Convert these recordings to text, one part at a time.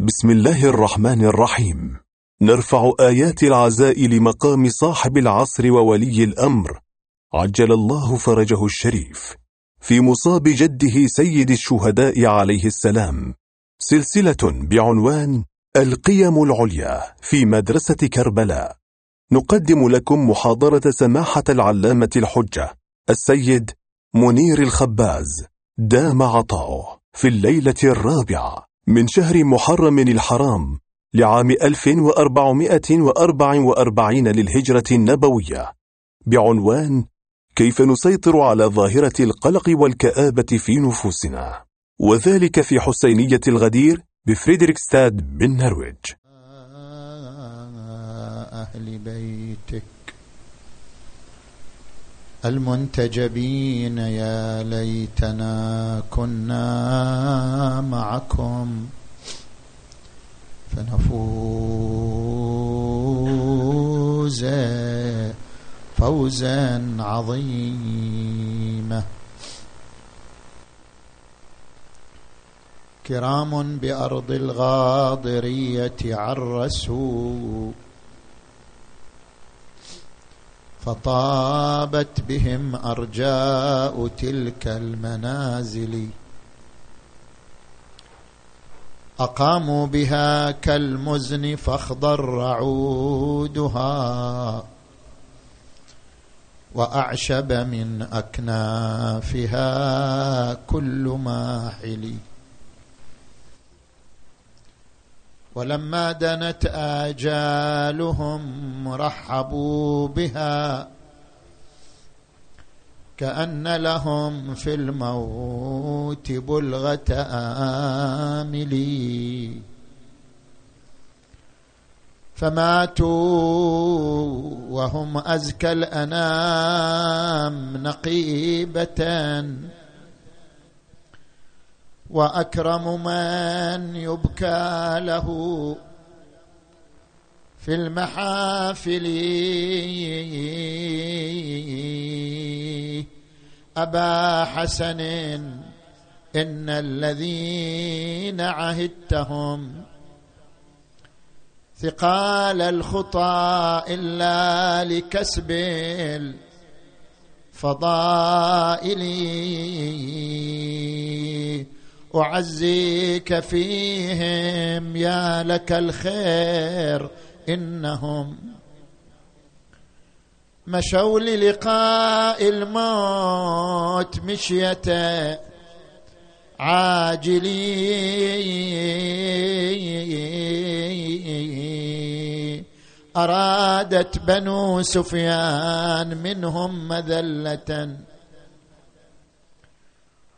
بسم الله الرحمن الرحيم نرفع آيات العزاء لمقام صاحب العصر وولي الأمر. عجل الله فرجه الشريف. في مصاب جده سيد الشهداء عليه السلام. سلسلة بعنوان القيم العليا في مدرسة كربلاء. نقدم لكم محاضرة سماحة العلامة الحجة السيد منير الخباز دام عطاؤه في الليلة الرابعة. من شهر محرم الحرام لعام 1444 للهجرة النبوية. بعنوان كيف نسيطر على ظاهرة القلق والكآبة في نفوسنا. وذلك في حسينية الغدير بفريدريكستاد بالنرويج أهل بيتك المنتجبين يا ليتنا كنا معكم. فنفوز فوزا عظيما. كرام بأرض الغاضرية عرسوا. فطابت بهم أرجاء تلك المنازل. أقاموا بها كالمزن فاخضر عودها وأعشب من أكنافها كل ماحل. ولما دنت آجالهم رحبوا بها كأن لهم في الموت بلغة آملي. فماتوا وهم أزكى الأنام نقيبة وأكرم من يبكى له في المحافل. أبا حسن إن الذين عهدتهم ثقال الخطى إلا لكسب الفضائل. أعزيك فيهم يا لك الخير إنهم مشوا للقاء الموت مشية عاجلي أرادت بنو سفيان منهم مذلة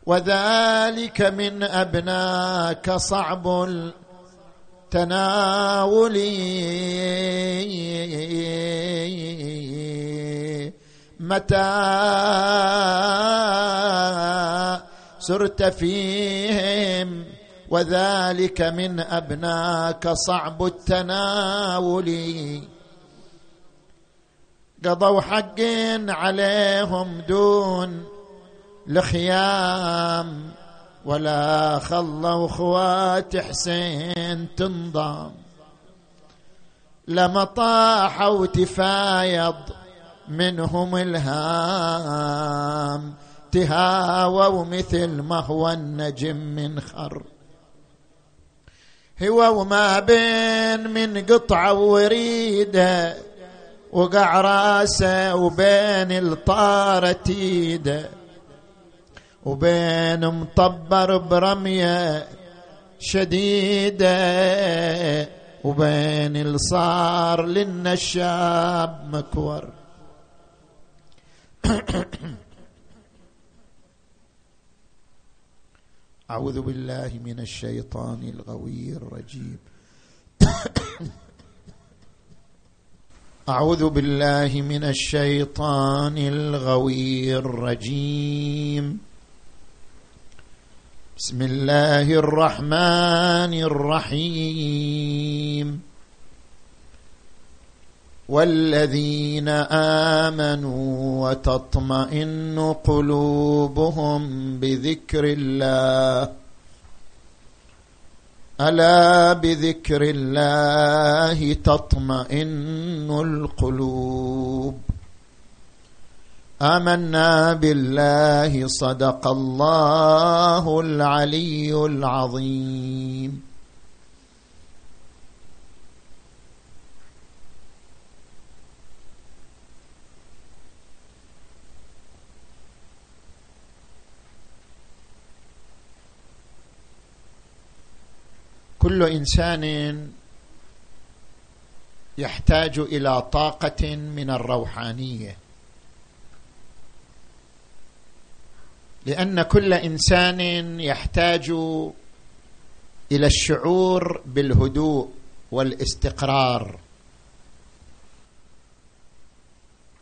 وذلك من أبناك صعب التناول. متى سرت فيهم وذلك من أبناك صعب التناول. قضوا حق عليهم دون الخيام ولا خلوا خوات حسين تنضم. لما طاحوا تفايض منهم الهام تهاووا مثل ما هو النجم من خر. هو وما بين من قطعة وريدة وقع راسه وبين الطارة تيدة. وبين مطبر برمية شديدة وبين الصار للنشاب مكور. أعوذ بالله من الشيطان الغوي الرجيم. أعوذ بالله من الشيطان الغوي الرجيم. بسم الله الرحمن الرحيم. والذين آمنوا وتطمئن قلوبهم بذكر الله. ألا بذكر الله تطمئن القلوب. آمنا بالله صدق الله العلي العظيم. كل إنسان يحتاج إلى طاقة من الروحانية. لأن كل إنسان يحتاج إلى الشعور بالهدوء والاستقرار.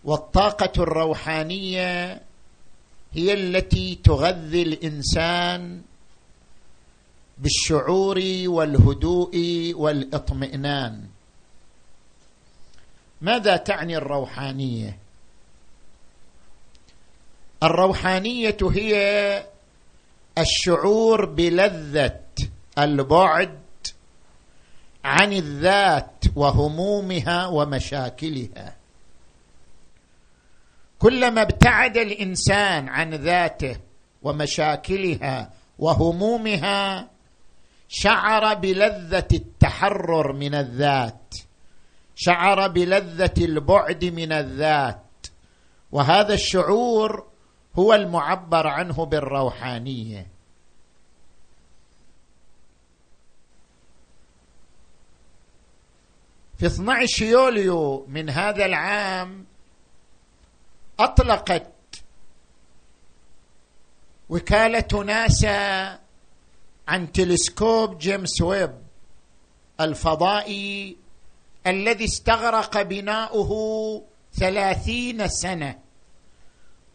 والطاقة الروحانية هي التي تغذي الإنسان بالشعور والهدوء والاطمئنان. ماذا تعني الروحانية؟ الروحانية هي الشعور بلذة البعد عن الذات وهمومها ومشاكلها. كلما ابتعد الإنسان عن ذاته ومشاكلها وهمومها شعر بلذة التحرر من الذات شعر بلذة البعد من الذات وهذا الشعور هو المعبر عنه بالروحانية. في 12 يوليو من هذا العام أطلقت وكالة ناسا عن تلسكوب جيمس ويب الفضائي الذي استغرق بناؤه ثلاثين سنة.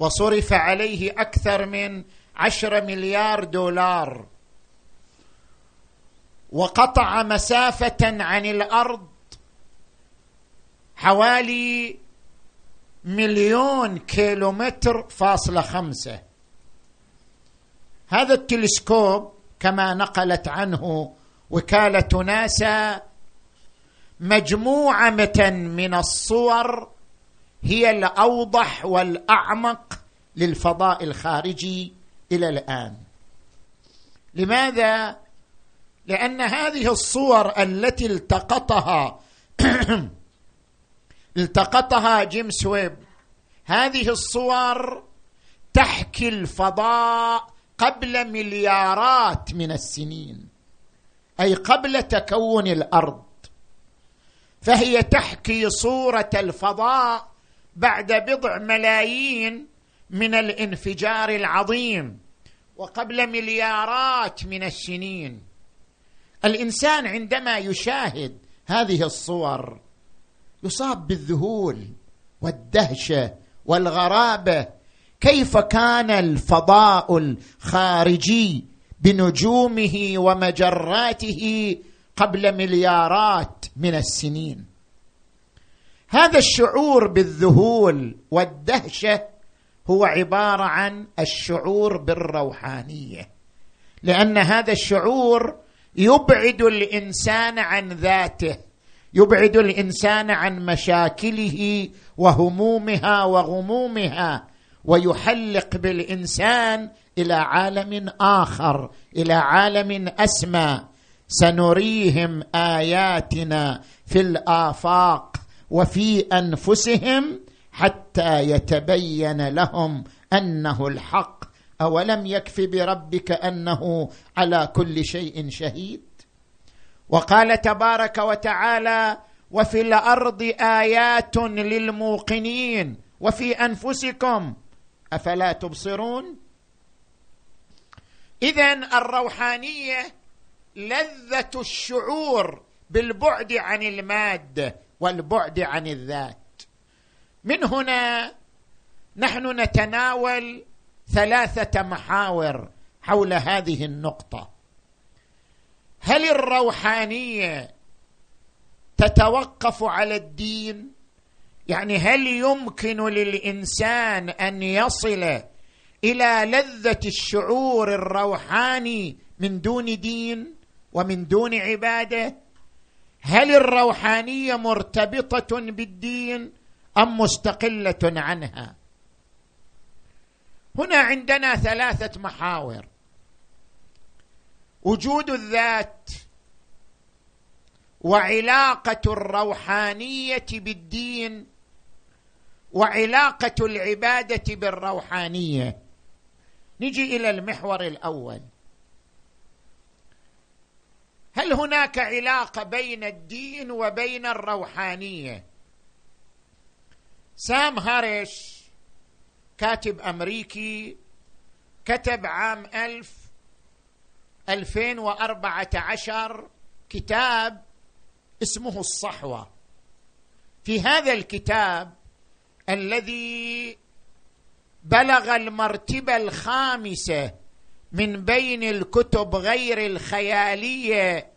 وصرف عليه أكثر من عشره مليار دولار. وقطع مسافة عن الأرض حوالي مليون كيلومتر فاصلة خمسة. هذا التلسكوب كما نقلت عنه وكالة ناسا مجموعة من الصور هي الأوضح والأعمق للفضاء الخارجي إلى الآن. لماذا؟ لأن هذه الصور التي التقطها التقطها جيمس ويب. هذه الصور تحكي الفضاء قبل مليارات من السنين أي قبل تكون الأرض. فهي تحكي صورة الفضاء بعد بضع ملايين من الانفجار العظيم وقبل مليارات من السنين. الإنسان عندما يشاهد هذه الصور يصاب بالذهول والدهشة والغرابة. كيف كان الفضاء الخارجي بنجومه ومجراته قبل مليارات من السنين؟ هذا الشعور بالذهول والدهشة هو عبارة عن الشعور بالروحانية. لأن هذا الشعور يبعد الإنسان عن ذاته يبعد الإنسان عن مشاكله وهمومها وغمومها ويحلق بالإنسان إلى عالم آخر إلى عالم أسمى. سنريهم آياتنا في الآفاق. وفي أنفسهم حتى يتبين لهم أنه الحق. أولم يكف بربك أنه على كل شيء شهيد؟ وقال تبارك وتعالى وفي الأرض آيات للموقنين. وفي أنفسكم أفلا تبصرون؟ اذا الروحانية لذة الشعور بالبعد عن المادة والبعد عن الذات. من هنا نحن نتناول ثلاثة محاور حول هذه النقطة. هل الروحانية تتوقف على الدين؟ يعني هل يمكن للإنسان أن يصل إلى لذة الشعور الروحاني من دون دين ومن دون عبادة؟ هل الروحانية مرتبطة بالدين أم مستقلة عنها؟ هنا عندنا ثلاثة محاور. وجود الذات وعلاقة الروحانية بالدين وعلاقة العبادة بالروحانية. نجي إلى المحور الأول. هل هناك علاقة بين الدين وبين الروحانية؟ سام هاريش كاتب أمريكي كتب عام وأربعة عشر كتاب اسمه الصحوة. في هذا الكتاب الذي بلغ المرتبة الخامسة من بين الكتب غير الخيالية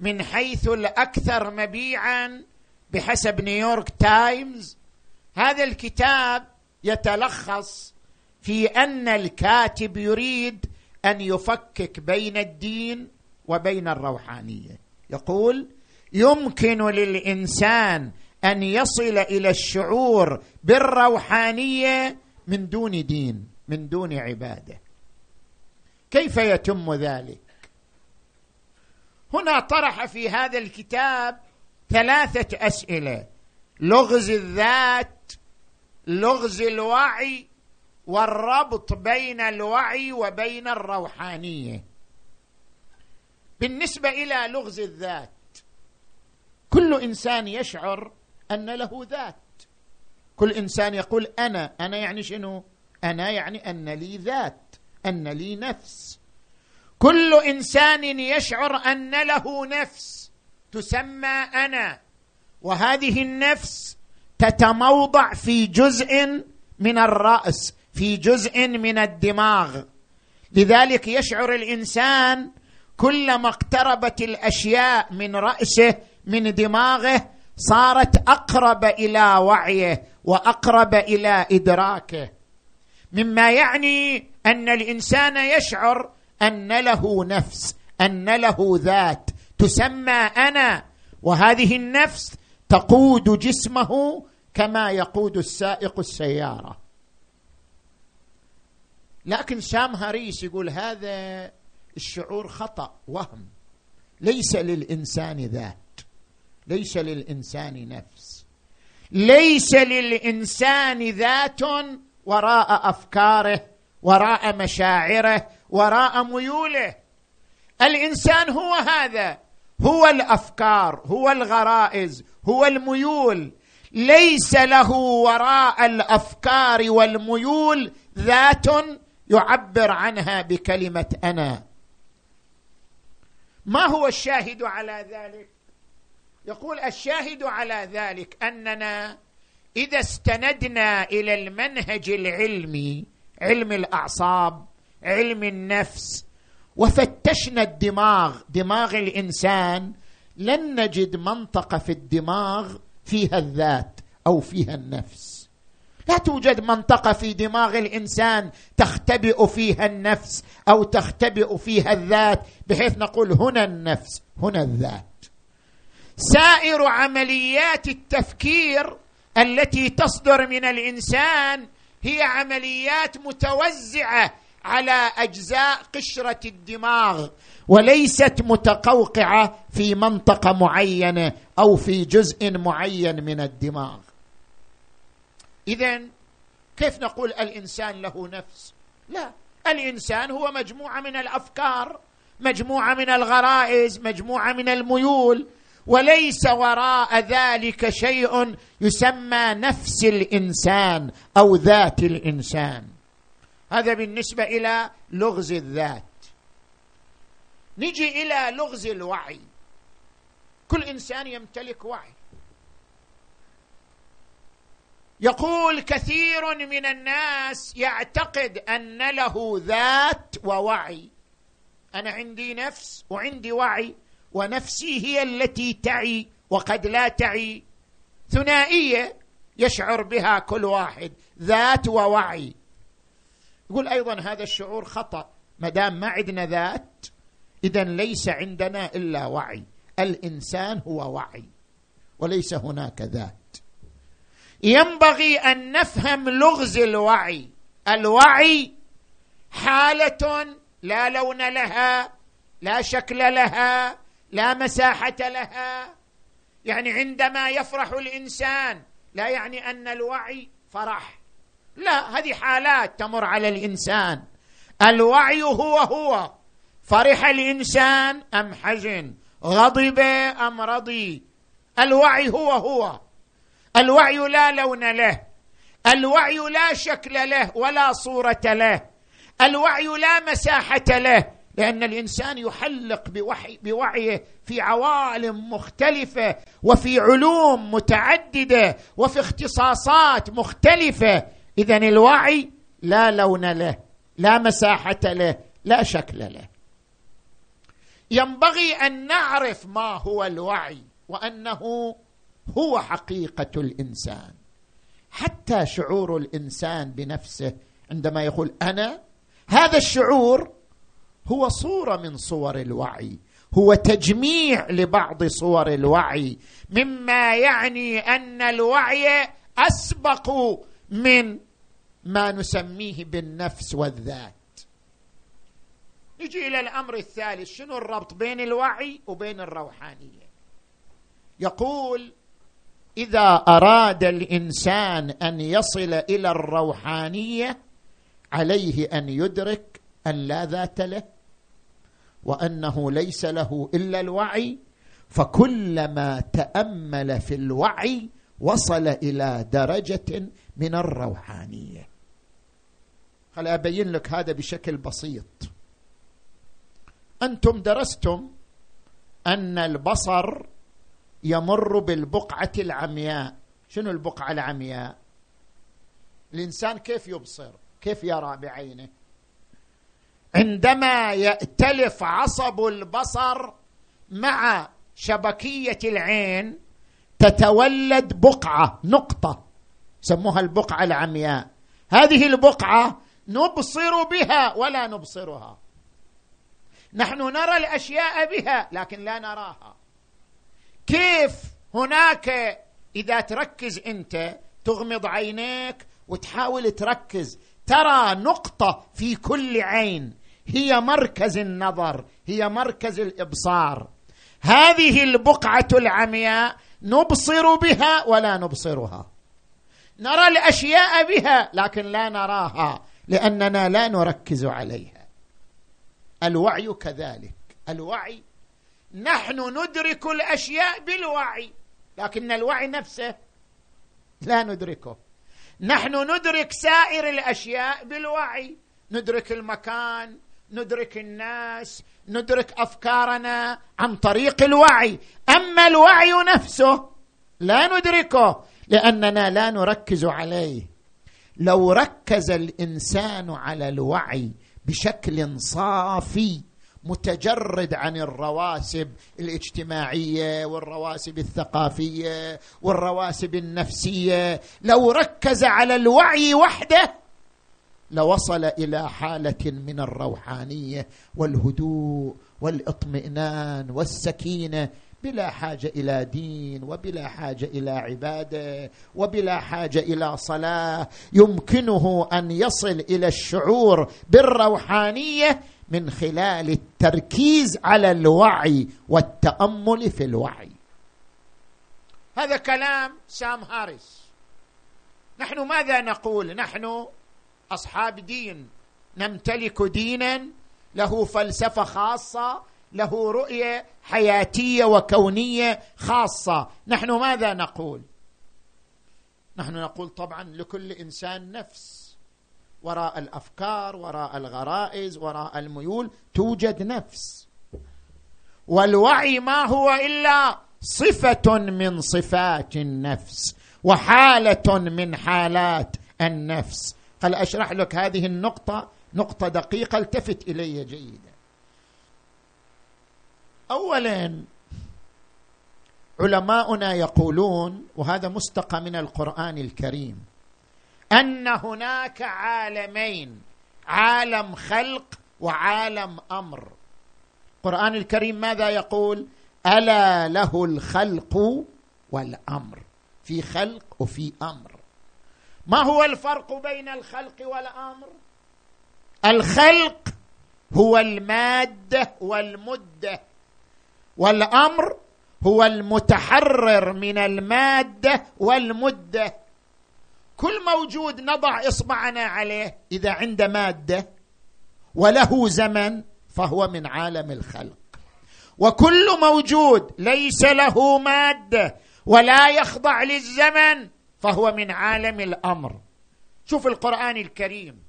من حيث الأكثر مبيعا بحسب نيويورك تايمز. هذا الكتاب يتلخص في أن الكاتب يريد أن يفكك بين الدين وبين الروحانية. يقول يمكن للإنسان أن يصل إلى الشعور بالروحانية من دون دين من دون عبادة. كيف يتم ذلك؟ هنا طرح في هذا الكتاب ثلاثة أسئلة لغز الذات لغز الوعي والربط بين الوعي وبين الروحانية. بالنسبة إلى لغز الذات كل إنسان يشعر أن له ذات. كل إنسان يقول أنا أنا يعني شنو؟ أنا يعني أن لي ذات. أن لي نفس. كل إنسان يشعر أن له نفس تسمى أنا وهذه النفس تتموضع في جزء من الرأس في جزء من الدماغ. لذلك يشعر الإنسان كلما اقتربت الأشياء من رأسه من دماغه صارت أقرب إلى وعيه وأقرب إلى إدراكه. مما يعني أن الإنسان يشعر أن له نفس أن له ذات تسمى أنا وهذه النفس تقود جسمه كما يقود السائق السيارة. لكن سام هاريس يقول هذا الشعور خطأ وهم. ليس للإنسان ذات ليس للإنسان نفس. ليس للإنسان ذات وراء أفكاره. وراء مشاعره وراء ميوله. الإنسان هو هذا هو الأفكار هو الغرائز هو الميول. ليس له وراء الأفكار والميول ذات يعبر عنها بكلمة أنا. ما هو الشاهد على ذلك؟ يقول الشاهد على ذلك أننا إذا استندنا إلى المنهج العلمي علم الأعصاب علم النفس وفتشنا الدماغ. دماغ الإنسان لن نجد منطقه في الدماغ فيها الذات أو فيها النفس. لا توجد منطقه في دماغ الإنسان تختبئ فيها النفس أو تختبئ فيها الذات بحيث نقول هنا النفس هنا الذات. سائر عمليات التفكير التي تصدر من الإنسان هي عمليات متوزعة على أجزاء قشرة الدماغ وليست متقوقعة في منطقة معينة أو في جزء معين من الدماغ. اذا كيف نقول الإنسان له نفس؟ لا الإنسان هو مجموعة من الأفكار مجموعة من الغرائز مجموعة من الميول وليس وراء ذلك شيء يسمى نفس الإنسان أو ذات الإنسان. هذا بالنسبة إلى لغز الذات. نجي إلى لغز الوعي. كل إنسان يمتلك وعي. يقول كثير من الناس يعتقد أن له ذات ووعي. أنا عندي نفس وعندي وعي. ونفسي هي التي تعي وقد لا تعي. ثنائية يشعر بها كل واحد ذات ووعي. يقول أيضا هذا الشعور خطأ ما دام ما عندنا ذات اذا ليس عندنا إلا وعي. الإنسان هو وعي وليس هناك ذات. ينبغي أن نفهم لغز الوعي. الوعي حالة لا لون لها لا شكل لها لا مساحة لها. يعني عندما يفرح الإنسان لا يعني أن الوعي فرح. لا هذه حالات تمر على الإنسان. الوعي هو هو. فرح الإنسان أم حزن؟ غضب أم رضي؟ الوعي هو هو. الوعي لا لون له. الوعي لا شكل له ولا صورة له. الوعي لا مساحة له. لأن الإنسان يحلق بوحي بوعيه في عوالم مختلفة وفي علوم متعددة وفي اختصاصات مختلفة. اذا الوعي لا لون له لا مساحة له لا شكل له. ينبغي أن نعرف ما هو الوعي وأنه هو حقيقة الإنسان. حتى شعور الإنسان بنفسه عندما يقول أنا هذا الشعور هو صورة من صور الوعي. هو تجميع لبعض صور الوعي. مما يعني أن الوعي أسبق من ما نسميه بالنفس والذات. نجي إلى الأمر الثالث. شنو الربط بين الوعي وبين الروحانية؟ يقول إذا أراد الإنسان أن يصل إلى الروحانية عليه أن يدرك أن لا ذات له وأنه ليس له إلا الوعي فكلما تأمل في الوعي وصل إلى درجة من الروحانية. خل أبين لك هذا بشكل بسيط؟ أنتم درستم أن البصر يمر بالبقعة العمياء. شنو البقعة العمياء؟ الإنسان كيف يبصر؟ كيف يرى بعينه؟ عندما يأتلف عصب البصر مع شبكية العين تتولد بقعة نقطة. سموها البقعة العمياء. هذه البقعة نبصر بها ولا نبصرها. نحن نرى الأشياء بها لكن لا نراها. كيف هناك إذا تركز أنت تغمض عينيك وتحاول تركز ترى نقطة في كل عين. هي مركز النظر هي مركز الإبصار. هذه البقعة العمياء نبصر بها ولا نبصرها. نرى الأشياء بها لكن لا نراها لأننا لا نركز عليها. الوعي كذلك. الوعي نحن ندرك الأشياء بالوعي لكن الوعي نفسه لا ندركه. نحن ندرك سائر الأشياء بالوعي ندرك المكان ندرك الناس ندرك أفكارنا عن طريق الوعي. أما الوعي نفسه لا ندركه لأننا لا نركز عليه. لو ركز الإنسان على الوعي بشكل صافي متجرد عن الرواسب الاجتماعية والرواسب الثقافية والرواسب النفسية لو ركز على الوعي وحده لوصل إلى حالة من الروحانية والهدوء والإطمئنان والسكينة بلا حاجة إلى دين وبلا حاجة إلى عبادة وبلا حاجة إلى صلاة. يمكنه أن يصل إلى الشعور بالروحانية من خلال التركيز على الوعي والتأمل في الوعي. هذا كلام سام هاريس. نحن ماذا نقول؟ نحن أصحاب دين نمتلك دينا له فلسفة خاصة له رؤية حياتية وكونية خاصة. نحن ماذا نقول؟ نحن نقول طبعا لكل إنسان نفس. وراء الأفكار وراء الغرائز وراء الميول توجد نفس. والوعي ما هو إلا صفة من صفات النفس وحالة من حالات النفس. هل أشرح لك هذه النقطة نقطة دقيقة التفت إلي جيدا. اولا علماؤنا يقولون وهذا مستقى من القرآن الكريم أن هناك عالمين عالم خلق وعالم أمر. القرآن الكريم ماذا يقول؟ ألا له الخلق والأمر في خلق وفي أمر. ما هو الفرق بين الخلق والأمر؟ الخلق هو المادة والمدة والأمر هو المتحرر من المادة والمدة. كل موجود نضع إصبعنا عليه إذا عنده مادة وله زمن فهو من عالم الخلق. وكل موجود ليس له مادة ولا يخضع للزمن فهو من عالم الأمر. شوف القرآن الكريم.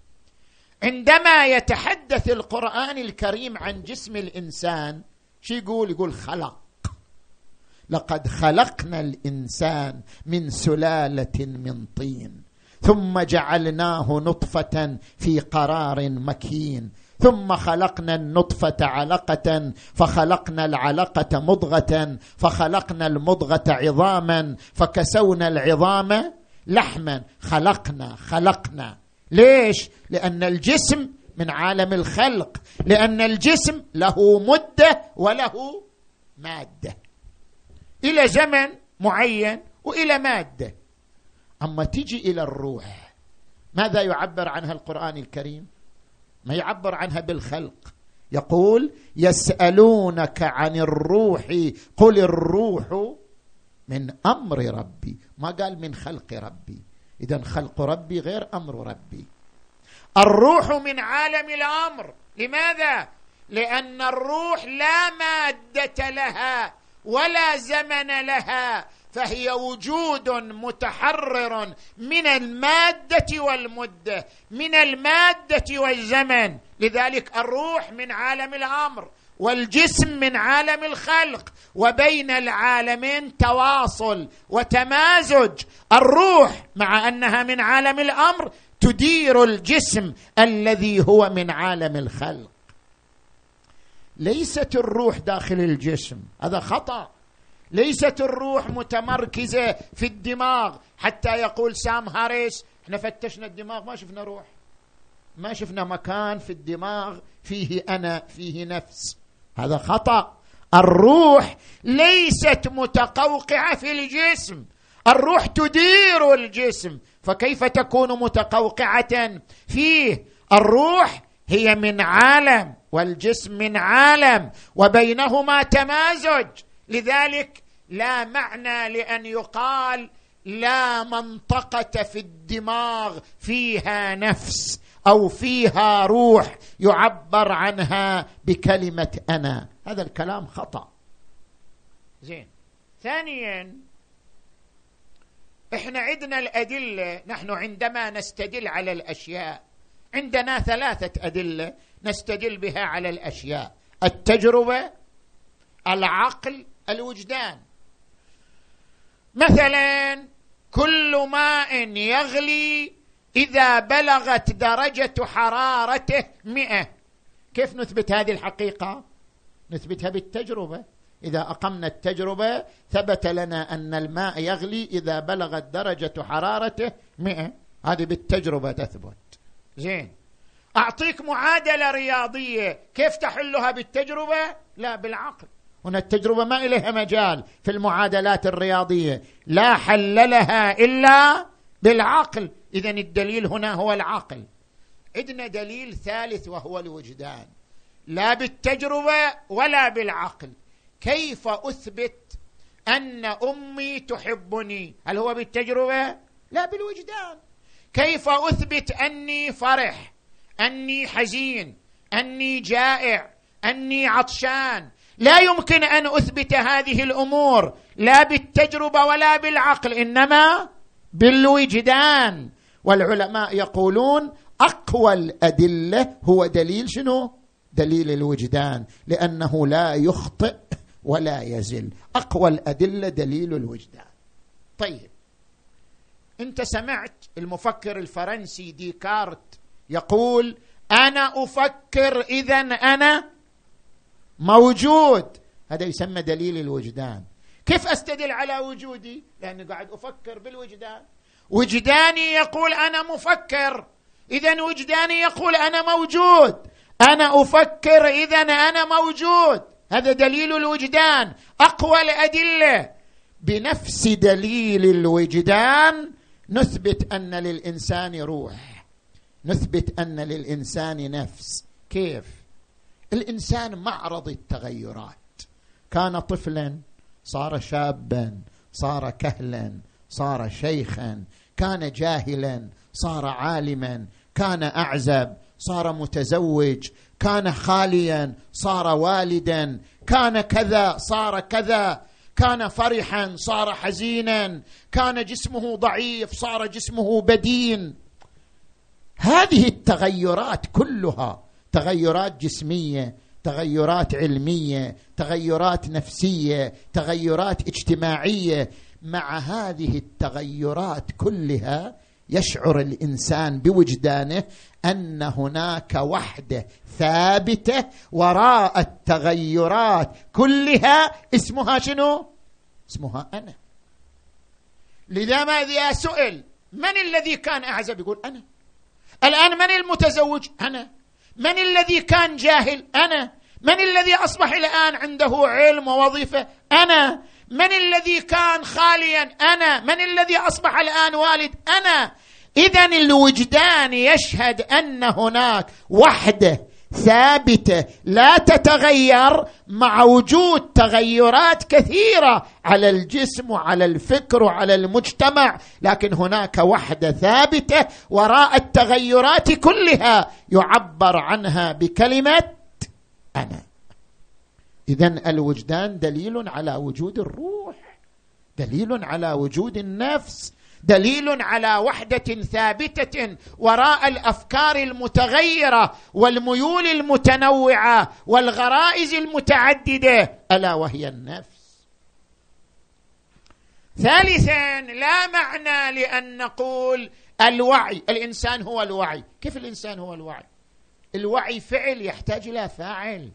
عندما يتحدث القرآن الكريم عن جسم الإنسان شو يقول؟ يقول خلق. لقد خلقنا الإنسان من سلالة من طين ثم جعلناه نطفة في قرار مكين. ثم خلقنا النطفة علقة فخلقنا العلقة مضغة فخلقنا المضغة عظاما فكسونا العظام لحما. خلقنا خلقنا. ليش؟ لأن الجسم من عالم الخلق لأن الجسم له مدة وله مادة. إلى زمن معين وإلى مادة. أما تجي إلى الروح ماذا يعبر عنها القرآن الكريم؟ ما يعبر عنها بالخلق. يقول يسألونك عن الروح قل الروح من أمر ربي ما قال من خلق ربي. إذا خلق ربي غير أمر ربي. الروح من عالم الأمر. لماذا؟ لأن الروح لا مادة لها ولا زمن لها. فهي وجود متحرر من المادة والمدة من المادة والزمن. لذلك الروح من عالم الأمر والجسم من عالم الخلق وبين العالمين تواصل وتمازج. الروح مع أنها من عالم الأمر تدير الجسم الذي هو من عالم الخلق. ليست الروح داخل الجسم هذا خطأ. ليست الروح متمركزة في الدماغ. حتى يقول سام هاريس إحنا فتشنا الدماغ ما شفنا روح. ما شفنا مكان في الدماغ فيه أنا فيه نفس. هذا خطأ. الروح ليست متقوقعة في الجسم. الروح تدير الجسم. فكيف تكون متقوقعة فيه؟ الروح هي من عالم والجسم من عالم وبينهما تمازج. لذلك لا معنى لأن يقال لا منطقة في الدماغ فيها نفس أو فيها روح يعبر عنها بكلمة أنا. هذا الكلام خطأ. زين. ثانيا إحنا عندنا الأدلة نحن عندما نستدل على الأشياء عندنا ثلاثة أدلة نستدل بها على الأشياء. التجربة العقل الوجدان. مثلا كل ماء يغلي إذا بلغت درجة حرارته مئة. كيف نثبت هذه الحقيقة؟ نثبتها بالتجربة. إذا أقمنا التجربة ثبت لنا أن الماء يغلي إذا بلغت درجة حرارته مئة. هذه بالتجربة تثبت. زين. أعطيك معادلة رياضية. كيف تحلها بالتجربة؟ لا بالعقل. هنا التجربة ما إليها مجال في المعادلات الرياضية. لا حل لها إلا بالعقل. اذا الدليل هنا هو العقل. عندنا دليل ثالث وهو الوجدان. لا بالتجربة ولا بالعقل. كيف أثبت أن أمي تحبني؟ هل هو بالتجربة؟ لا بالوجدان. كيف أثبت أني فرح أني حزين أني جائع أني عطشان لا يمكن أن أثبت هذه الأمور لا بالتجربة ولا بالعقل إنما بالوجدان. والعلماء يقولون أقوى الأدلة هو دليل شنو؟ دليل الوجدان لأنه لا يخطئ ولا يزل. أقوى الأدلة دليل الوجدان. طيب. أنت سمعت المفكر الفرنسي ديكارت يقول أنا أفكر إذا أنا موجود. هذا يسمى دليل الوجدان. كيف أستدل على وجودي؟ لأني قاعد أفكر بالوجدان. وجداني يقول أنا مفكر. اذا وجداني يقول أنا موجود. أنا أفكر اذا أنا موجود. هذا دليل الوجدان. أقوى الأدلة. بنفس دليل الوجدان نثبت أن للإنسان روح. نثبت أن للإنسان نفس. كيف؟ الإنسان معرض التغيرات. كان طفلا صار شابا صار كهلا صار شيخا كان جاهلا صار عالما كان أعزب صار متزوج كان خاليا صار والدا كان كذا صار كذا كان فرحا صار حزينا كان جسمه ضعيف صار جسمه بدين. هذه التغيرات كلها تغيرات جسمية تغيرات علمية تغيرات نفسية تغيرات اجتماعية مع هذه التغيرات كلها يشعر الإنسان بوجدانه أن هناك وحدة ثابتة وراء التغيرات كلها اسمها شنو؟ اسمها أنا. لذا ما اذا سئل من الذي كان أعزب يقول أنا. الآن من المتزوج؟ أنا. من الذي كان جاهل؟ أنا. من الذي أصبح الان عنده علم ووظيفة؟ أنا. من الذي كان خاليا؟ أنا. من الذي أصبح الان والد؟ أنا. اذا الوجدان يشهد أن هناك وحده ثابته لا تتغير مع وجود تغيرات كثيرة على الجسم وعلى الفكر وعلى المجتمع لكن هناك وحدة ثابتة وراء التغيرات كلها يعبر عنها بكلمة أنا. اذا الوجدان دليل على وجود الروح دليل على وجود النفس. دليل على وحدة ثابتة وراء الأفكار المتغيرة والميول المتنوعة والغرائز المتعددة ألا وهي النفس. ثالثا لا معنى لأن نقول الوعي الإنسان هو الوعي. كيف الإنسان هو الوعي؟ الوعي فعل يحتاج إلى فاعل.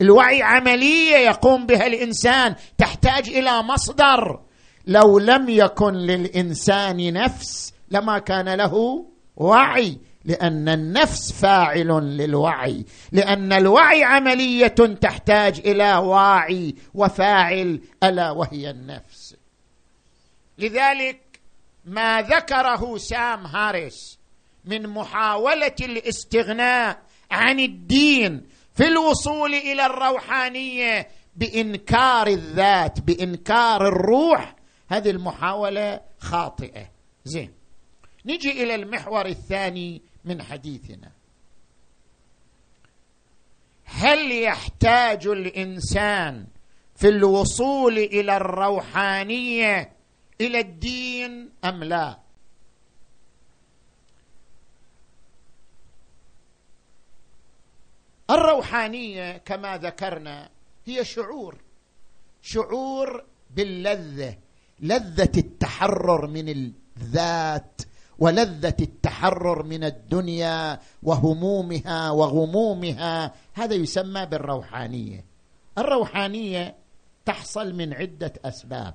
الوعي عملية يقوم بها الإنسان تحتاج إلى مصدر. لو لم يكن للإنسان نفس لما كان له وعي لأن النفس فاعل للوعي لأن الوعي عملية تحتاج إلى واعي وفاعل ألا وهي النفس. لذلك ما ذكره سام هاريس من محاولة الاستغناء عن الدين في الوصول إلى الروحانية بإنكار الذات بإنكار الروح هذه المحاولة خاطئة. زين. نجي إلى المحور الثاني من حديثنا. هل يحتاج الإنسان في الوصول إلى الروحانية إلى الدين أم لا؟ الروحانية كما ذكرنا هي شعور. شعور باللذة. لذة التحرر من الذات ولذة التحرر من الدنيا وهمومها وغمومها. هذا يسمى بالروحانية. الروحانية تحصل من عدة أسباب.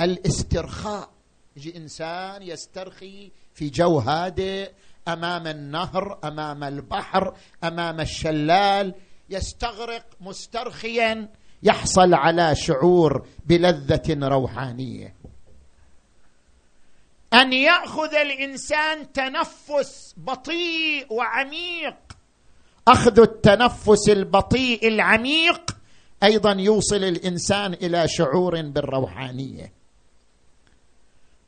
الاسترخاء يجي إنسان يسترخي في جو هادئ أمام النهر أمام البحر أمام الشلال يستغرق مسترخيا. يحصل على شعور بلذة روحانية. أن يأخذ الإنسان تنفس بطيء وعميق. أخذ التنفس البطيء العميق أيضا يوصل الإنسان إلى شعور بالروحانية.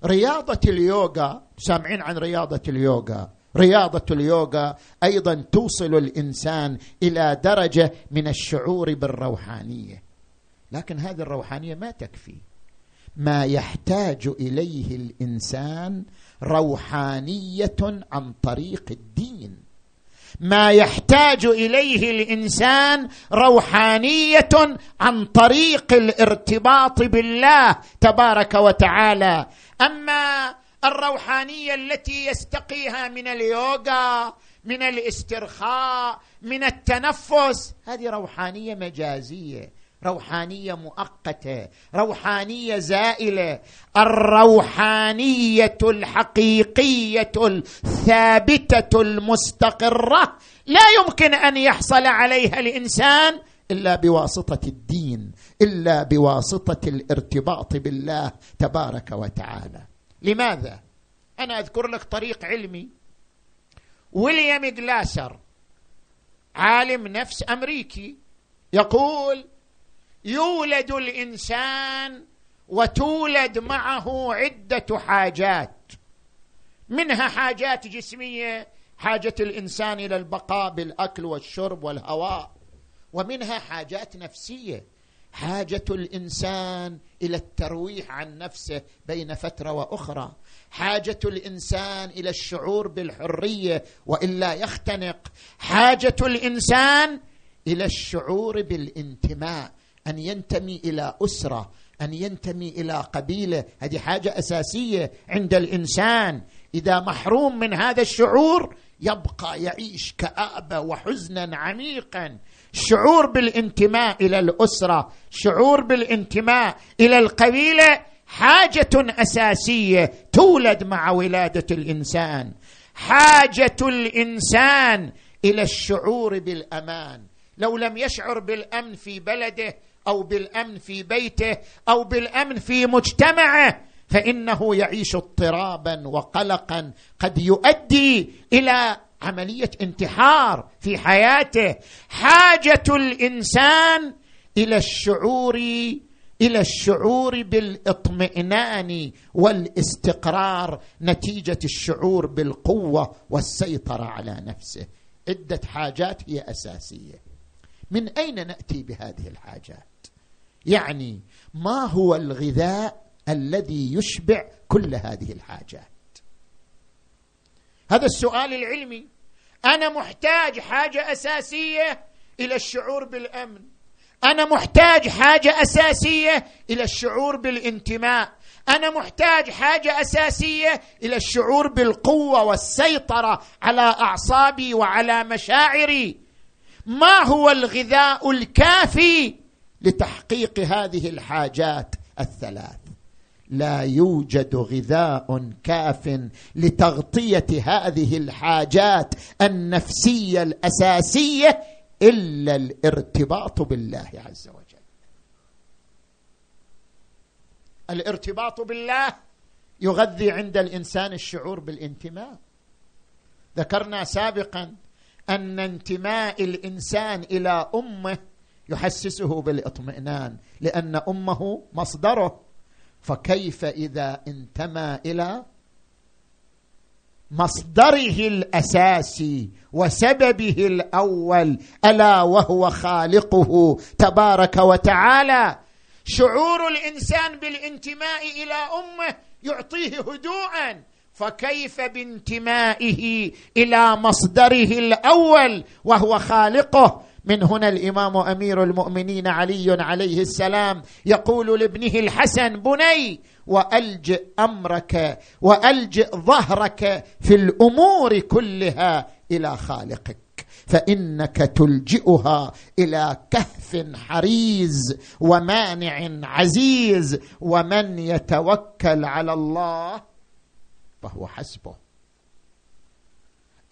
رياضة اليوغا سامعين عن رياضة اليوغا؟ رياضة اليوغا أيضا توصل الإنسان إلى درجة من الشعور بالروحانية. لكن هذه الروحانية ما تكفي. ما يحتاج إليه الإنسان روحانية عن طريق الدين. ما يحتاج إليه الإنسان روحانية عن طريق الارتباط بالله تبارك وتعالى. أما الروحانية التي يستقيها من اليوغا من الاسترخاء من التنفس. هذه روحانية مجازية روحانية مؤقتة روحانية زائلة. الروحانية الحقيقية الثابتة المستقرة. لا يمكن أن يحصل عليها الإنسان إلا بواسطة الدين إلا بواسطة الارتباط بالله تبارك وتعالى. لماذا؟ أنا أذكر لك طريق علمي. ويليام جلاسر عالم نفس أمريكي يقول يولد الإنسان وتولد معه عدة حاجات. منها حاجات جسمية حاجة الإنسان إلى البقاء بالأكل والشرب والهواء ومنها حاجات نفسية. حاجة الإنسان إلى الترويح عن نفسه بين فترة وأخرى. حاجة الإنسان إلى الشعور بالحرية وإلا يختنق. حاجة الإنسان إلى الشعور بالانتماء أن ينتمي إلى أسرة أن ينتمي إلى قبيلة. هذه حاجة أساسية عند الإنسان. إذا محروم من هذا الشعور يبقى يعيش كآبة وحزنا عميقا. شعور بالانتماء إلى الأسرة شعور بالانتماء إلى القبيلة حاجة أساسية تولد مع ولادة الإنسان. حاجة الإنسان إلى الشعور بالأمان. لو لم يشعر بالأمن في بلده أو بالأمن في بيته أو بالأمن في مجتمعه فإنه يعيش اضطرابا وقلقا قد يؤدي إلى عملية انتحار في حياته. حاجة الإنسان إلى الشعور إلى الشعور بالإطمئنان والاستقرار نتيجة الشعور بالقوة والسيطرة على نفسه. عدة حاجات هي أساسية. من أين نأتي بهذه الحاجات؟ يعني ما هو الغذاء الذي يشبع كل هذه الحاجات. هذا السؤال العلمي. أنا محتاج حاجة أساسية إلى الشعور بالأمن. أنا محتاج حاجة أساسية إلى الشعور بالانتماء. أنا محتاج حاجة أساسية إلى الشعور بالقوة والسيطرة على أعصابي وعلى مشاعري. ما هو الغذاء الكافي لتحقيق هذه الحاجات الثلاث؟ لا يوجد غذاء كاف لتغطية هذه الحاجات النفسية الأساسية إلا الارتباط بالله عز وجل. الارتباط بالله يغذي عند الإنسان الشعور بالانتماء. ذكرنا سابقا أن انتماء الإنسان إلى أمه يحسسه بالاطمئنان لأن أمه مصدره. فكيف إذا انتمى إلى مصدره الأساسي وسببه الأول ألا وهو خالقه تبارك وتعالى. شعور الإنسان بالانتماء إلى أمه يعطيه هدوءا. فكيف بانتمائه إلى مصدره الأول وهو خالقه؟ من هنا الإمام أمير المؤمنين علي عليه السلام يقول لابنه الحسن بني وألجئ أمرك وألجئ ظهرك في الأمور كلها إلى خالقك فإنك تلجئها إلى كهف حريز ومانع عزيز ومن يتوكل على الله فهو حسبه.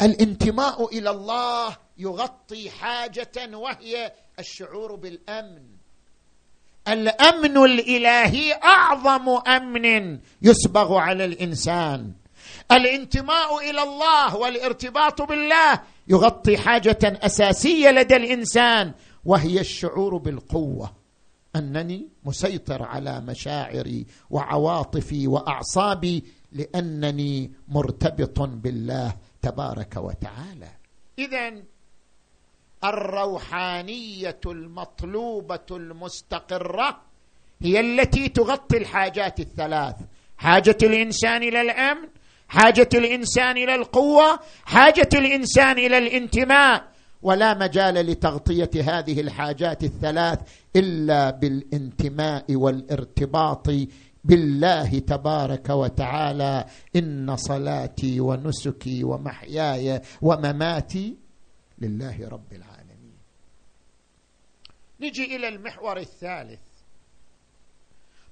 الانتماء إلى الله يغطي حاجة وهي الشعور بالأمن. الأمن الإلهي أعظم أمن يسبغ على الإنسان. الانتماء إلى الله والارتباط بالله يغطي حاجة أساسية لدى الإنسان وهي الشعور بالقوة. أنني مسيطر على مشاعري وعواطفي وأعصابي لأنني مرتبط بالله تبارك وتعالى. اذا الروحانية المطلوبة المستقرة هي التي تغطي الحاجات الثلاث. حاجة الإنسان إلى الأمن حاجة الإنسان إلى القوة حاجة الإنسان إلى الانتماء. ولا مجال لتغطية هذه الحاجات الثلاث إلا بالانتماء والارتباط بالله تبارك وتعالى. إن صلاتي ونسكي ومحياي ومماتي لله رب العالمين. نجي إلى المحور الثالث.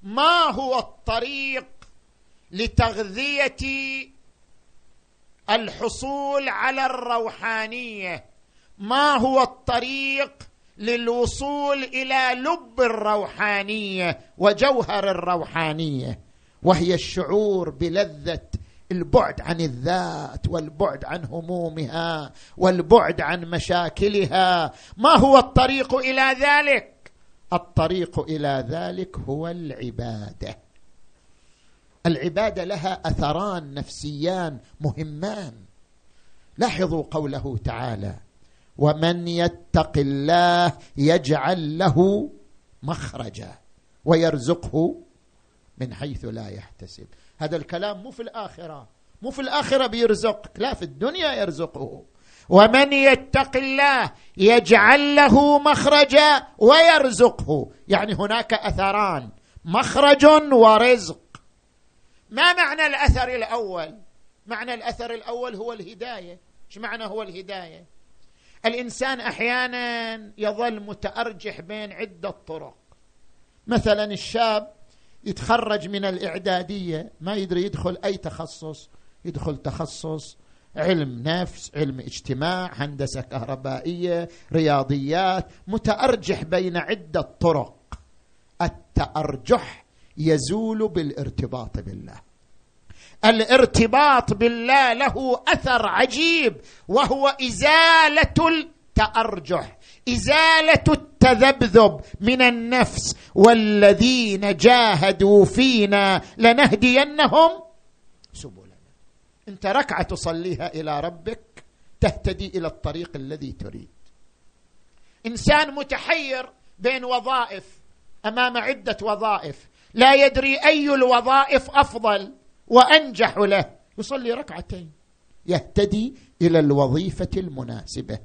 ما هو الطريق لتغذية الحصول على الروحانية؟ ما هو الطريق للوصول إلى لب الروحانية وجوهر الروحانية؟ وهي الشعور بلذة البعد عن الذات والبعد عن همومها والبعد عن مشاكلها. ما هو الطريق إلى ذلك؟ الطريق إلى ذلك هو العبادة. العبادة لها أثران نفسيان مهمان. لاحظوا قوله تعالى ومن يتق الله يجعل له مخرجا ويرزقه من حيث لا يحتسب. هذا الكلام مو في الآخرة مو في الآخرة بيرزق لا في الدنيا يرزقه. ومن يتق الله يجعل له مخرجا ويرزقه. يعني هناك أثران مخرج ورزق. ما معنى الأثر الأول؟ معنى الأثر الأول هو الهداية. إيش معنى هو الهداية؟ الإنسان أحيانا يظل متأرجح بين عدة طرق. مثلا الشاب يتخرج من الإعدادية ما يدري يدخل أي تخصص. يدخل تخصص علم نفس علم اجتماع هندسة كهربائية رياضيات متأرجح بين عدة طرق. التأرجح يزول بالارتباط بالله. الارتباط بالله له أثر عجيب وهو إزالة التأرجح. إزالة التذبذب من النفس والذين جاهدوا فينا لنهدينهم. سبلنا. أنت ركعة تصليها إلى ربك تهتدي إلى الطريق الذي تريد. إنسان متحير بين وظائف أمام عدة وظائف. لا يدري أي الوظائف أفضل وأنجح له. يصلي ركعتين يهتدي إلى الوظيفة المناسبة.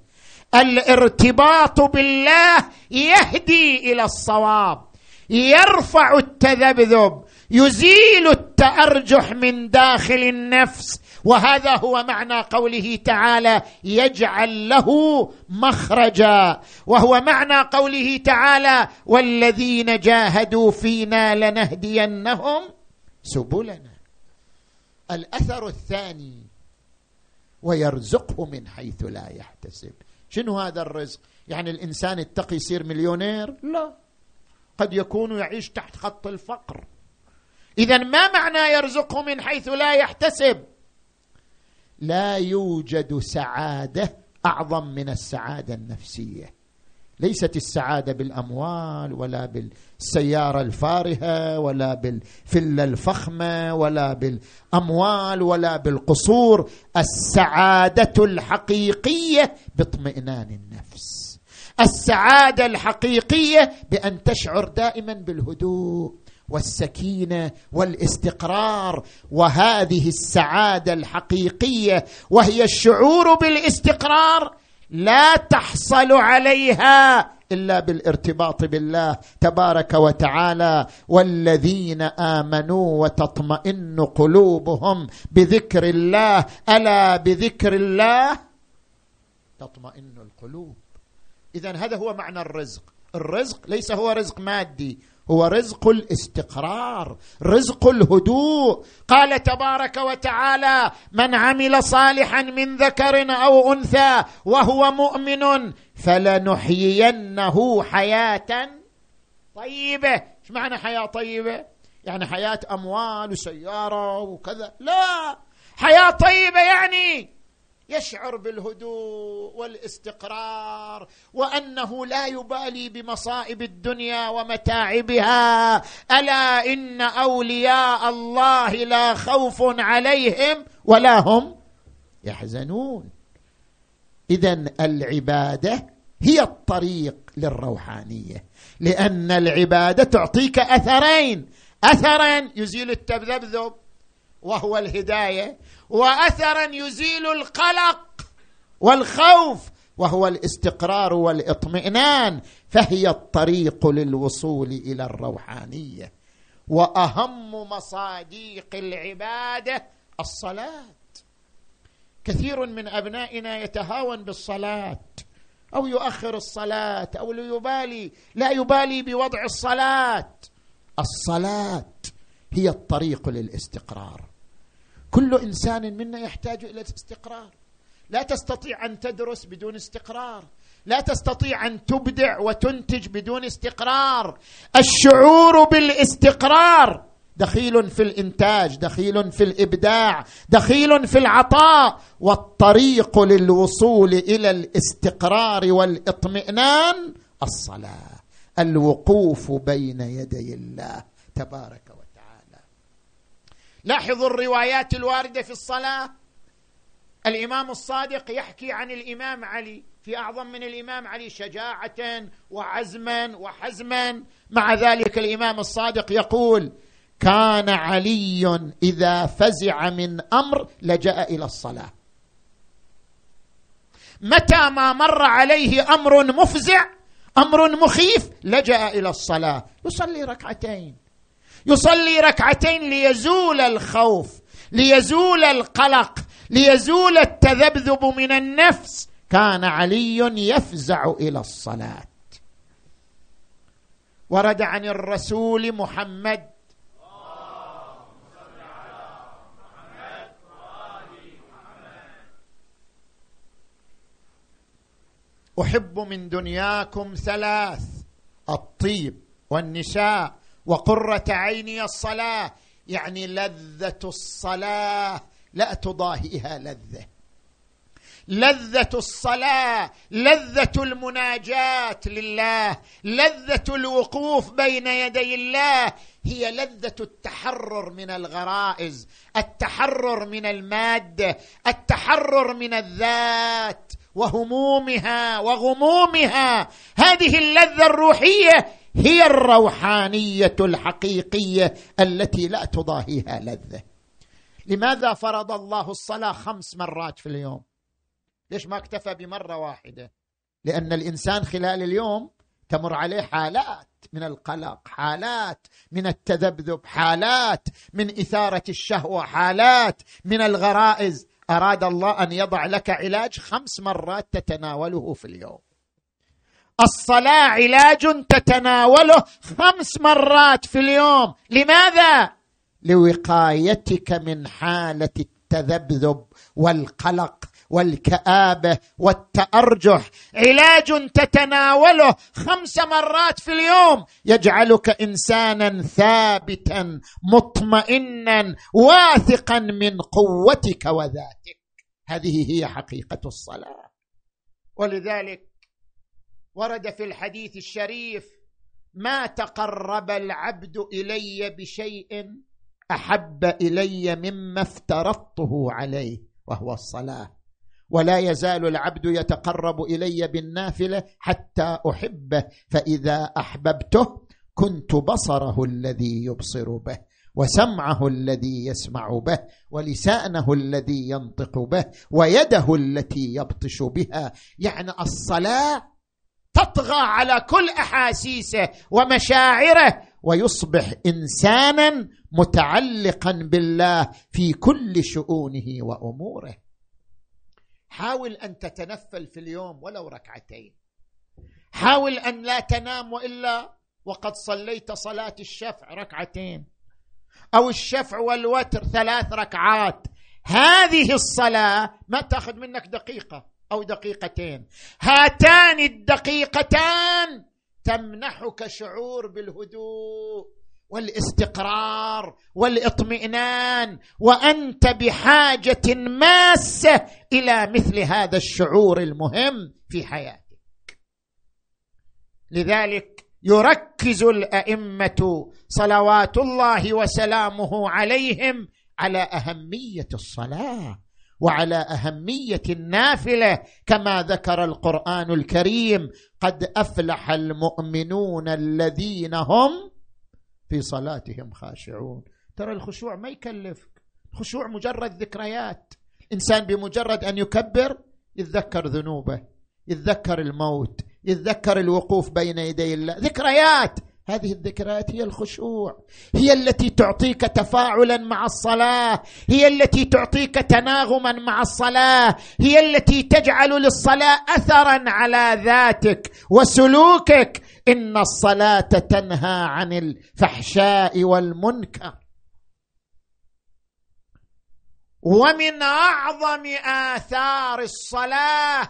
الارتباط بالله يهدي إلى الصواب يرفع التذبذب يزيل التأرجح من داخل النفس وهذا هو معنى قوله تعالى يجعل له مخرجا. وهو معنى قوله تعالى والذين جاهدوا فينا لنهدينهم سبلنا. الأثر الثاني ويرزقه من حيث لا يحتسب. شنو هذا الرزق؟ يعني الإنسان التقي يصير مليونير؟ لا. قد يكون يعيش تحت خط الفقر. اذا ما معنى يرزقه من حيث لا يحتسب؟ لا يوجد سعادة أعظم من السعادة النفسية. ليست السعادة بالأموال ولا بالسيارة الفارهة ولا بالفلة الفخمة ولا بالأموال ولا بالقصور. السعادة الحقيقية باطمئنان النفس. السعادة الحقيقية بأن تشعر دائما بالهدوء والسكينة والاستقرار. وهذه السعادة الحقيقية وهي الشعور بالاستقرار لا تحصل عليها إلا بالارتباط بالله تبارك وتعالى. والذين آمنوا وتطمئن قلوبهم بذكر الله. ألا بذكر الله؟ تطمئن القلوب. اذا هذا هو معنى الرزق. الرزق ليس هو رزق مادي. هو رزق الاستقرار رزق الهدوء. قال تبارك وتعالى من عمل صالحا من ذكر أو أنثى وهو مؤمن فلنحيينه حياة طيبة. إيش معنى حياة طيبة؟ يعني حياة أموال وسيارة وكذا. لا! حياة طيبة يعني يشعر بالهدوء والاستقرار وأنه لا يبالي بمصائب الدنيا ومتاعبها. ألا إن أولياء الله لا خوف عليهم ولا هم يحزنون. اذا العبادة هي الطريق للروحانية. لأن العبادة تعطيك أثرين. اثرا يزيل التذبذب وهو الهداية واثرا يزيل القلق والخوف وهو الاستقرار والاطمئنان فهي الطريق للوصول إلى الروحانية. وأهم مصاديق العبادة الصلاة. كثير من أبنائنا يتهاون بالصلاة أو يؤخر الصلاة أو لا يبالي لا يبالي بوضع الصلاة. الصلاة هي الطريق للاستقرار. كل إنسان منا يحتاج إلى الاستقرار لا تستطيع أن تدرس بدون استقرار. لا تستطيع أن تبدع وتنتج بدون استقرار. الشعور بالاستقرار دخيل في الإنتاج دخيل في الإبداع دخيل في العطاء. والطريق للوصول إلى الاستقرار والإطمئنان الصلاة. الوقوف بين يدي الله. تبارك لاحظوا الروايات الواردة في الصلاة. الإمام الصادق يحكي عن الإمام علي في أعظم من الإمام علي شجاعة وعزما وحزما. مع ذلك الإمام الصادق يقول كان علي إذا فزع من أمر لجأ إلى الصلاة. متى ما مر عليه أمر مفزع أمر مخيف لجأ إلى الصلاة. يصلي ركعتين. يصلي ركعتين ليزول الخوف ليزول القلق ليزول التذبذب من النفس. كان علي يفزع إلى الصلاة. ورد عن الرسول محمد أحب من دنياكم ثلاث الطيب والنساء. وقرة عيني الصلاة. يعني لذة الصلاة. لا تضاهيها لذة. لذة الصلاة. لذة المناجاة لله. لذة الوقوف بين يدي الله. هي لذة التحرر من الغرائز. التحرر من الماده التحرر من الذات. وهمومها. وغمومها. هذه اللذة الروحية هي الروحانية الحقيقية التي لا تضاهيها لذة. لماذا فرض الله الصلاة خمس مرات في اليوم؟ ليش ما اكتفى بمرة واحدة؟ لأن الإنسان خلال اليوم تمر عليه حالات من القلق حالات من التذبذب حالات من إثارة الشهوة حالات من الغرائز. أراد الله أن يضع لك علاج خمس مرات تتناوله في اليوم. الصلاة علاج تتناوله خمس مرات في اليوم. لماذا؟ لوقايتك من حالة التذبذب والقلق والكآبة والتأرجح. علاج تتناوله خمس مرات في اليوم. يجعلك إنسانا ثابتا مطمئنا واثقا من قوتك وذاتك. هذه هي حقيقة الصلاة. ولذلك ورد في الحديث الشريف ما تقرب العبد إلي بشيء أحب إلي مما افترضته عليه وهو الصلاة. ولا يزال العبد يتقرب إلي بالنافلة حتى أحبه فإذا أحببته كنت بصره الذي يبصر به وسمعه الذي يسمع به ولسانه الذي ينطق به ويده التي يبطش بها. يعني الصلاة تطغى على كل أحاسيسه ومشاعره ويصبح إنسانا متعلقا بالله في كل شؤونه وأموره. حاول أن تتنفل في اليوم ولو ركعتين. حاول أن لا تنام وإلا وقد صليت صلاة الشفع ركعتين. أو الشفع والوتر ثلاث ركعات. هذه الصلاة ما تأخذ منك دقيقة. أو دقيقتين. هاتان الدقيقتان تمنحك شعور بالهدوء والاستقرار والاطمئنان وأنت بحاجة ماسة إلى مثل هذا الشعور المهم في حياتك. لذلك يركز الأئمة صلوات الله وسلامه عليهم على أهمية الصلاة. وعلى أهمية النافلة كما ذكر القرآن الكريم قد أفلح المؤمنون الذين هم في صلاتهم خاشعون. ترى الخشوع ما يكلفك. الخشوع مجرد ذكريات. إنسان بمجرد أن يكبر يتذكر ذنوبه يتذكر الموت يتذكر الوقوف بين يدي الله. ذكريات! هذه الذكريات هي الخشوع هي التي تعطيك تفاعلا مع الصلاة هي التي تعطيك تناغما مع الصلاة هي التي تجعل للصلاة أثرا على ذاتك وسلوكك. إن الصلاة تنهى عن الفحشاء والمنكر. ومن أعظم آثار الصلاة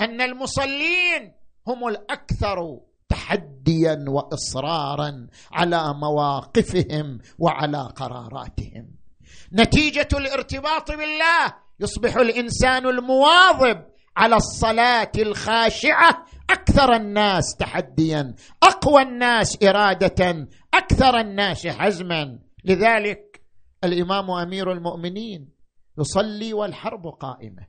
أن المصلين هم الأكثر تحديا واصرارا على مواقفهم وعلى قراراتهم. نتيجة الارتباط بالله يصبح الإنسان المواظب على الصلاة الخاشعة أكثر الناس تحديا أقوى الناس إرادة أكثر الناس حزما. لذلك الإمام أمير المؤمنين يصلي والحرب قائمة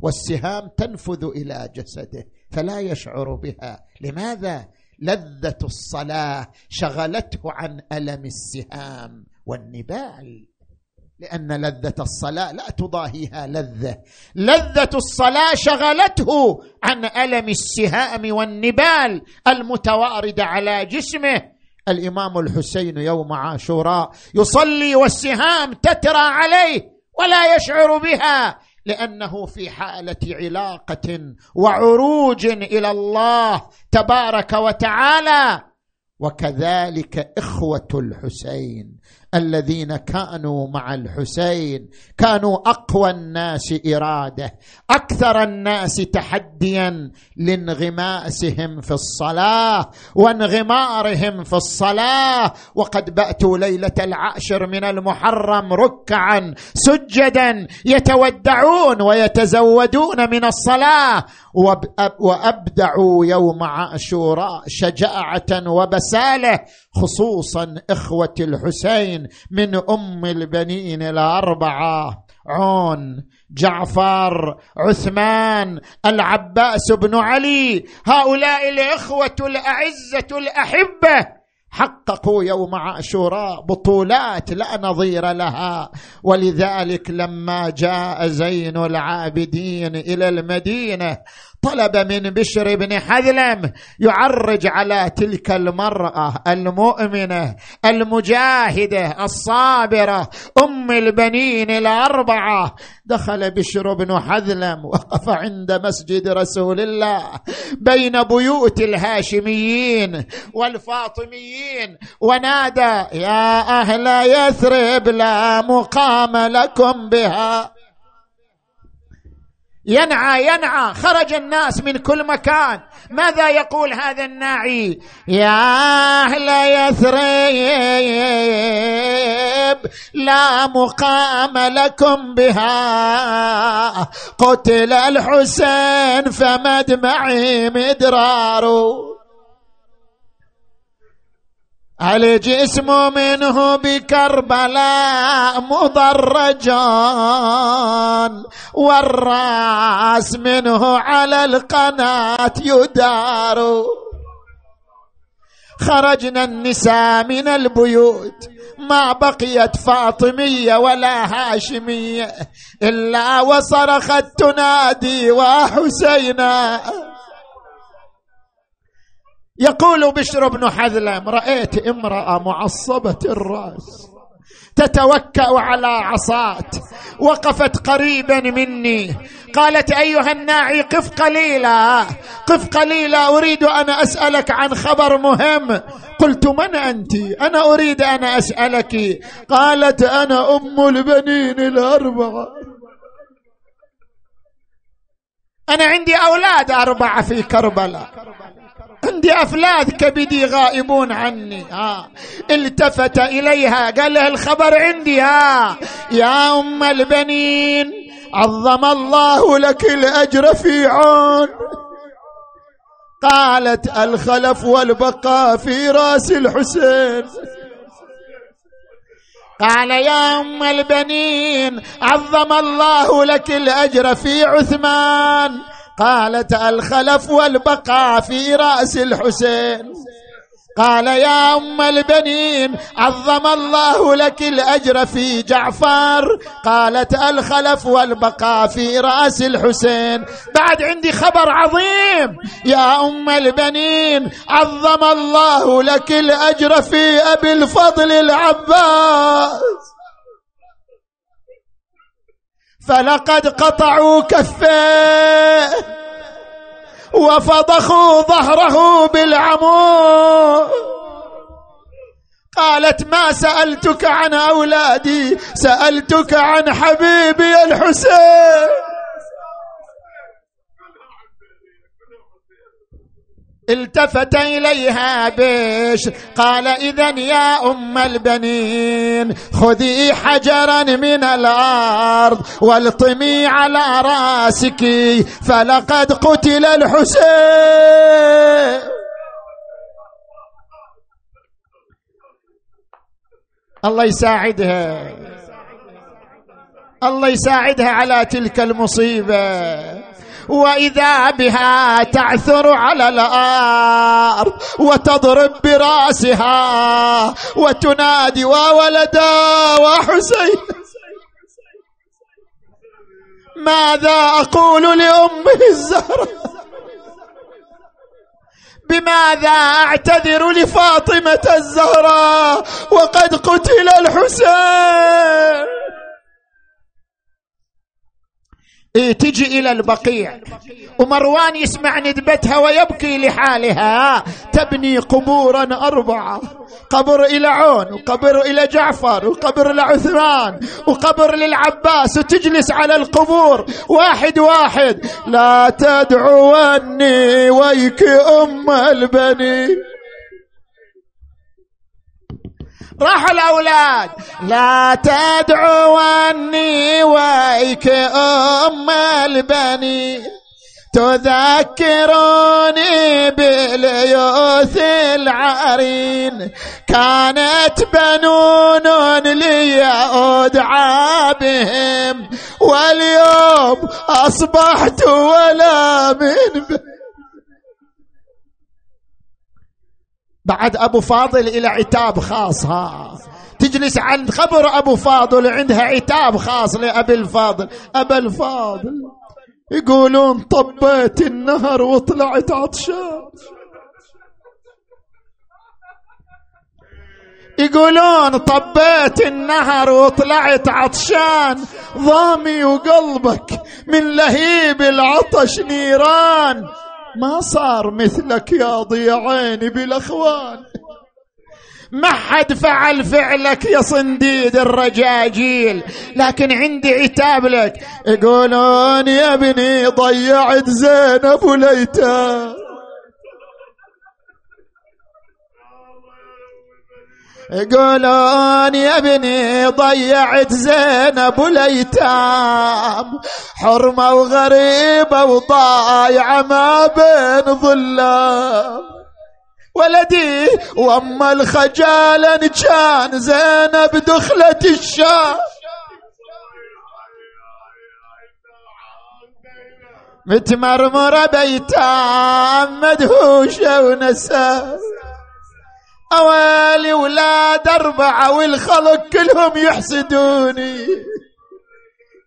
والسهام تنفذ إلى جسده. فلا يشعر بها. لماذا؟ لذة الصلاة شغلته عن ألم السهام والنبال. لأن لذة الصلاة لا تضاهيها لذة. لذة الصلاة شغلته عن ألم السهام والنبال المتوارده على جسمه. الإمام الحسين يوم عاشوراء يصلي والسهام تترى عليه ولا يشعر بها. لأنه في حالة علاقة وعروج إلى الله تبارك وتعالى. وكذلك إخوة الحسين. الذين كانوا مع الحسين كانوا أقوى الناس إرادة أكثر الناس تحديا لانغماسهم في الصلاة وانغمارهم في الصلاة. وقد بأتوا ليلة العاشر من المحرم ركعا سجدا يتودعون ويتزودون من الصلاة. وأبدعوا يوم عاشوراء شجاعة وبسالة خصوصا إخوة الحسين. من أم البنين الأربعة. عون جعفر عثمان العباس بن علي. هؤلاء الإخوة الأعزة الأحبة. حققوا يوم عاشوراء بطولات لا نظير لها. ولذلك لما جاء زين العابدين إلى المدينة طلب من بشر بن حذلم يعرج على تلك المرأة المؤمنة المجاهدة الصابرة أم البنين الأربعة. دخل بشر بن حذلم وقف عند مسجد رسول الله بين بيوت الهاشميين والفاطميين ونادى يا أهل يثرب لا مقام لكم بها. ينعى ينعى. خرج الناس من كل مكان. ماذا يقول هذا الناعي؟ يا أهل يثرب لا مقام لكم بها. قتل الحسين فمدمعي مدرار. الجسم منه بكربلاء مضرجان والرأس منه على القناة يدار. خرجنا النساء من البيوت ما بقيت فاطمية ولا هاشمية إلا وصرخت تنادي وحسينا. يقول بشر بن حذلم رأيت امرأة معصبة الرأس تتوكأ على عصات وقفت قريبا مني. قالت أيها الناعي قف قليلا قف قليلا أريد أن أسألك عن خبر مهم. قلت من أنت؟ أنا أريد أن أسألك. قالت أنا أم البنين الأربعة. أنا عندي أولاد أربعة في كربلاء. عندي أفلاذ كبدي غائبون عني ها. التفت إليها قال لها الخبر عندي ها. يا أم البنين عظم الله لك الأجر في عون. قالت الخلف والبقاء في راس الحسين. قال يا أم البنين عظم الله لك الأجر في عثمان. قالت الخلف والبقاء في رأس الحسين. قال يا أم البنين عظم الله لك الأجر في جعفر. قالت الخلف والبقاء في رأس الحسين. بعد عندي خبر عظيم. يا أم البنين عظم الله لك الأجر في أبي الفضل العباس. فلقد قطعوا كفيه وفضخوا ظهره بالعمود قالت ما سألتك عن أولادي سألتك عن حبيبي الحسين. التفت إليها بش. قال اذا يا أم البنين خذي حجرا من الأرض والطمي على رأسك فلقد قتل الحسين. الله يساعدها. الله يساعدها على تلك المصيبة. وإذا بها تعثر على الأرض وتضرب برأسها وتنادي وولدا وحسين. ماذا أقول لامه الزهراء بماذا أعتذر لفاطمة الزهراء وقد قتل الحسين؟ إيه تجي إلى البقيع. ومروان يسمع ندبتها ويبكي لحالها. تبني قبورا أربعة. قبر إلى عون وقبر إلى جعفر وقبر لعثمان وقبر للعباس وتجلس على القبور. واحد واحد. لا تدعوني ويك أم البنين. راح الأولاد. لا تدعوني ويك أم البني. تذكروني باليوث العرين. كانت بنون لي أدعى بهم. واليوم أصبحت ولا من بعد أبو فاضل إلى عتاب خاص ها. تجلس عند خبر أبو فاضل عندها عتاب خاص لأبي الفاضل. أبا الفاضل يقولون طبيت النهر وطلعت عطشان. يقولون طبيت النهر وطلعت عطشان. ضامي وقلبك من لهيب العطش نيران. ما صار مثلك يا ضيع عيني بالأخوان. ما حد فعل فعلك يا صنديد الرجاجيل. لكن عندي عتاب لك. يقولون يا ابني ضيعت زينب وليتها. يقولون يا ابني ضيعت زينب والايتام حرمة وغريبة وضايعة ما بين ظلام. ولدي واما الخجالة كان زينب دخلت الشام. متمرمرة بيتام مدهوشة ونسام أوالي ولاد أربعة والخلق كلهم يحسدوني.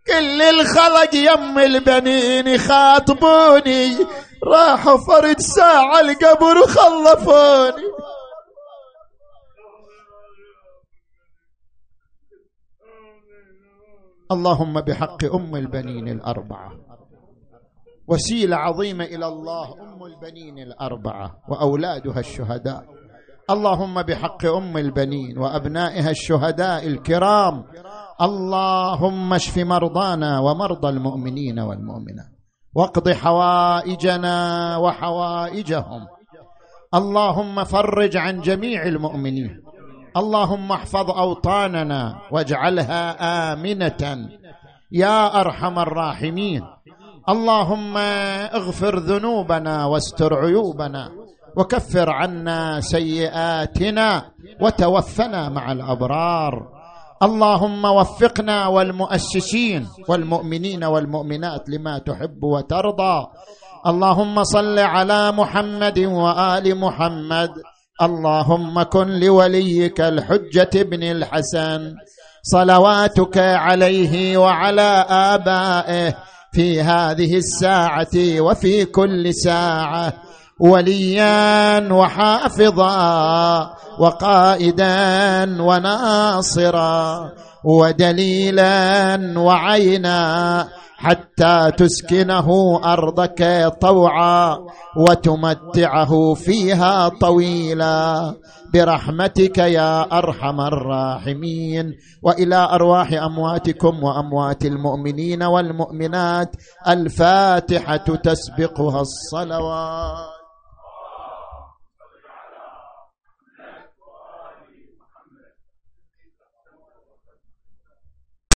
كل الخلق يم البنين يخاطبوني راحوا فرد ساعة القبر وخلفوني. اللهم بحق أم البنين الأربعة. وسيلة عظيمة إلى الله أم البنين الأربعة. وأولادها الشهداء. اللهم بحق أم البنين وأبنائها الشهداء الكرام. اللهم اشف مرضانا ومرضى المؤمنين والمؤمنات. واقض حوائجنا وحوائجهم. اللهم فرج عن جميع المؤمنين. اللهم احفظ أوطاننا واجعلها آمنة. يا أرحم الراحمين. اللهم اغفر ذنوبنا واستر عيوبنا. وكفر عنا سيئاتنا وتوفنا مع الأبرار. اللهم وفقنا والمؤسسين والمؤمنين والمؤمنات لما تحب وترضى. اللهم صل على محمد وآل محمد. اللهم كن لوليك الحجة بن الحسن. صلواتك عليه وعلى آبائه في هذه الساعة وفي كل ساعة. وليا وحافظا وقائدا وناصرا ودليلا وعينا حتى تسكنه أرضك طوعا وتمتعه فيها طويلا برحمتك يا أرحم الراحمين وإلى أرواح أمواتكم وأموات المؤمنين والمؤمنات الفاتحة تسبقها الصلوات